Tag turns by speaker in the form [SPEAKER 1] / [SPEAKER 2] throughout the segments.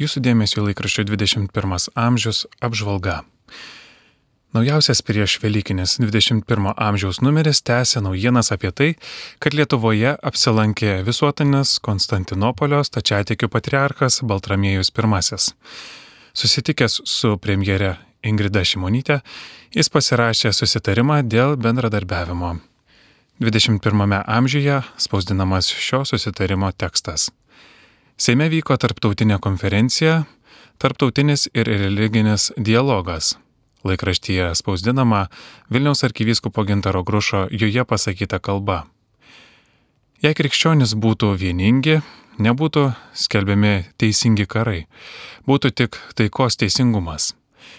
[SPEAKER 1] Jūsų dėmesio laikraščio 21 amžius apžvalga. Naujausias prieš Velykinis 21 amžiaus numeris tęsia naujienas apie tai, kad Lietuvoje apsilankė visuotinis Konstantinopolio stačiatikių patriarchas Baltramiejus I. Susitikęs su premjere Ingrida Šimonytė, jis pasirašė susitarimą dėl bendradarbiavimo. 21 amžiuje spausdinamas šio susitarimo tekstas. Seime vyko tarptautinė konferencija Tarptautinis ir religinis dialogas. Laikraštyje spausdinama Vilniaus arkivyskupo Gintaro Grušo joje pasakyta kalba. Jei krikščionis būtų vieningi, nebūtų skelbiami teisingi karai, būtų tik taikos teisingumas.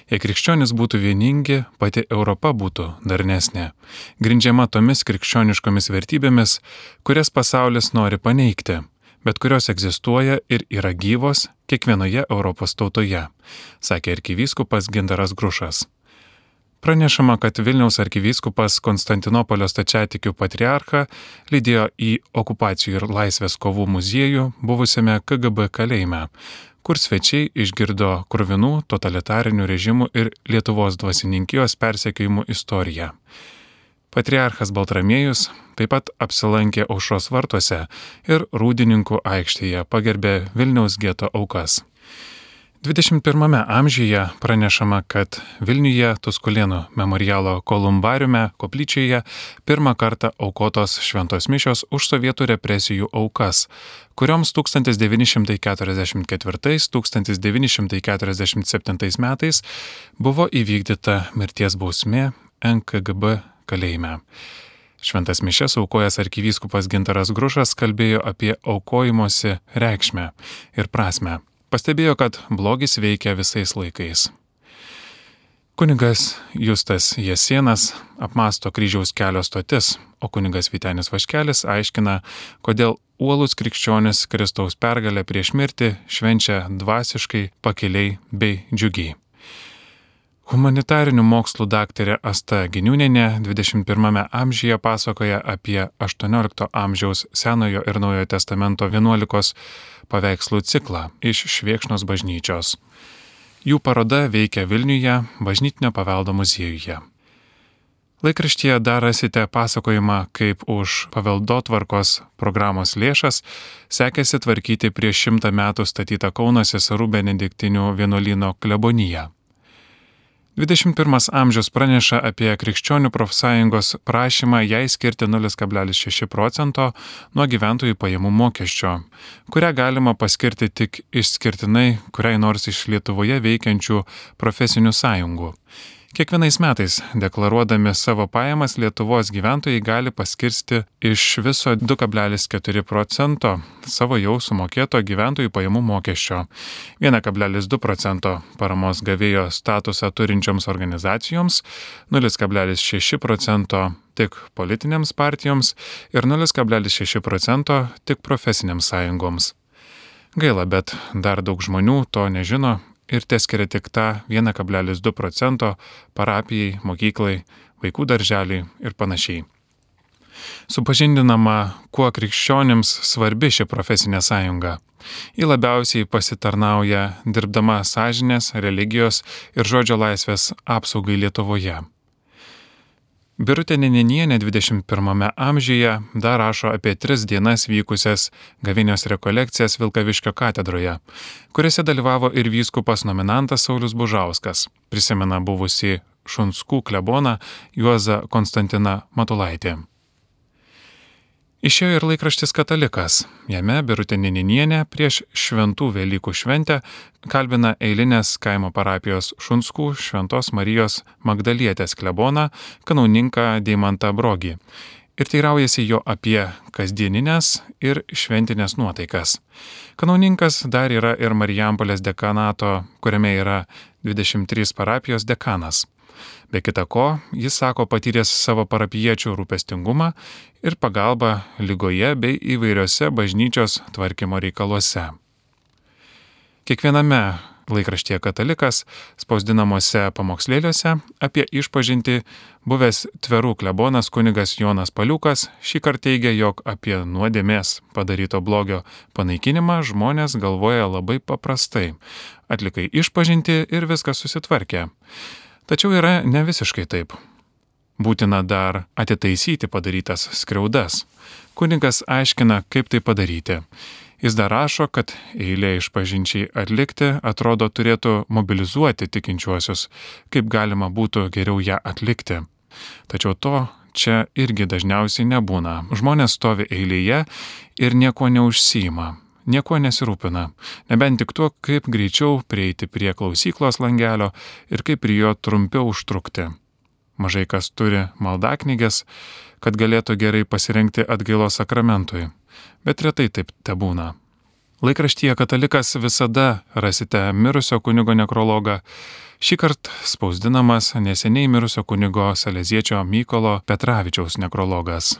[SPEAKER 1] Jei krikščionis būtų vieningi, pati Europa būtų darnesnė, grindžiama tomis krikščioniškomis vertybėmis, kurias pasaulis nori paneigti, bet kurios egzistuoja ir yra gyvos kiekvienoje Europos tautoje, sakė arkivyskupas Gintaras Grušas. Pranešama, kad Vilniaus arkivyskupas Konstantinopolio stačiatikių patriarchą lydėjo į okupacijų ir laisvės kovų muziejų buvusiame KGB kalėjime, kur svečiai išgirdo krūvinų totalitarinių režimų ir Lietuvos dvasininkijos persekiojimų istoriją. Patriarchas Baltramiejus taip pat apsilankė aušros vartuose ir Rūdininkų aikštėje pagerbė Vilniaus geto aukas. 21 amžiuje pranešama, kad Vilniuje Tuskulėnų memorialo Kolumbariume koplyčioje pirmą kartą aukotos šventos mišios už sovietų represijų aukas, kurioms 1944-1947 metais buvo įvykdyta mirties bausmė NKGB kalėjime. Šventas mišes aukojęs arkivyskupas Gintaras Grušas kalbėjo apie aukojimosi reikšmę ir prasme pastebėjo, kad blogis veikia visais laikais. Kunigas Justas Jesienas apmasto kryžiaus kelio stotis, o kunigas Vitenis Vaškelis aiškina, kodėl uolus krikščionis Kristaus pergalę prieš mirtį švenčia dvasiškai, pakeliai bei džiugiai. Humanitarinių mokslų daktarė Asta Giniūnenė 21 amžiuje pasakoja apie 18 amžiaus Senojo ir Naujojo testamento 11 paveikslų ciklą iš Šviekšnos bažnyčios. Jų paroda veikia Vilniuje, bažnytinio paveldo muziejuje. Laikraštyje dar rasite pasakojimą, kaip už paveldotvarkos programos lėšas sekėsi tvarkyti prieš šimtą metų statytą Kauno seserų Benediktinių vienuolino kleboniją. 21 amžius praneša apie krikščionių profsąjungos prašymą jai skirti 0,6 procento nuo gyventojų pajamų mokesčio, kurią galima paskirti tik išskirtinai kuriai nors iš Lietuvoje veikiančių profesinių sąjungų. Kiekvienais metais, deklaruodami savo pajamas, Lietuvos gyventojai gali paskirsti iš viso 2,4 procento savo jau sumokėto gyventojų pajamų mokesčio, 1,2 procento paramos gavėjo statusą turinčioms organizacijoms, 0,6 procento tik politinėms partijoms ir 0,6 procento tik profesinėms sąjungoms. Gaila, bet dar daug žmonių to nežino ir te skiria tik tą 1,2 procento parapijai, mokyklai, vaikų darželiai ir panašiai. Supažindinama, kuo krikščionims svarbi ši profesinė sąjunga. Ji labiausiai pasitarnauja dirbdama sąžinės, religijos ir žodžio laisvės apsaugai Lietuvoje. Birutė Neninienė 21 amžiuje dar rašo apie tris dienas vykusias gavinios rekolekcijas Vilkaviškio katedroje, kuriuose dalyvavo ir vyskupas nominantas Saulis Bužauskas, prisimena buvusi Šunskų kleboną Juozą Konstantiną Matulaitį. Išėjo ir laikraštis Katalikas. Jame Birutė Nininienė prieš šventų Velykų šventę kalbina eilinės kaimo parapijos Šunskų Šventos Marijos Magdalietės kleboną, kanauninką Deimantą Brogį. Ir teiraujasi jo apie kasdieninės ir šventinės nuotaikas. Kanauninkas dar yra ir Marijampolės dekanato, kuriame yra 23 parapijos dekanas. Be kita ko, jis sako patyręs savo parapiečių rūpestingumą ir pagalbą lygoje bei įvairiose bažnyčios tvarkymo reikaluose. Kiekviename laikraštyje Katalikas, spausdinamuose pamokslėliuose apie išpažinti buvęs tverų klebonas kunigas Jonas Paliukas šį kartą teigia, jog apie nuodėmės padaryto blogio panaikinimą žmonės galvoja labai paprastai. Atlikai išpažinti ir viskas susitvarkė. Tačiau yra ne visiškai taip. Būtina dar atitaisyti padarytas skriaudas. Kunigas aiškina, kaip tai padaryti. Jis dar rašo, kad eilė išpažinčiai atlikti atrodo turėtų mobilizuoti tikinčiuosius, kaip galima būtų geriau ją atlikti. Tačiau to čia irgi dažniausiai nebūna. Žmonės stovi eilėje ir nieko neužsima, nieko nesirūpina, nebent tik tuo, kaip greičiau prieiti prie klausyklos langelio ir kaip prie jo trumpiau užtrukti. Mažai kas turi maldaknygės, kad galėtų gerai pasirengti atgailos sakramentui bet retai taip te būna. Laikraštyje Katalikas visada rasite mirusio kunigo nekrologą, šį kartą spausdinamas neseniai mirusio kunigo Saleziečio Mykolo Petravičiaus nekrologas.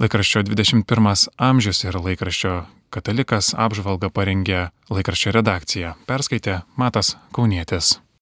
[SPEAKER 1] Laikraščio 21 amžius ir laikraščio Katalikas apžvalga parengė laikraščio redakcija. Perskaitė Matas Kaunietis.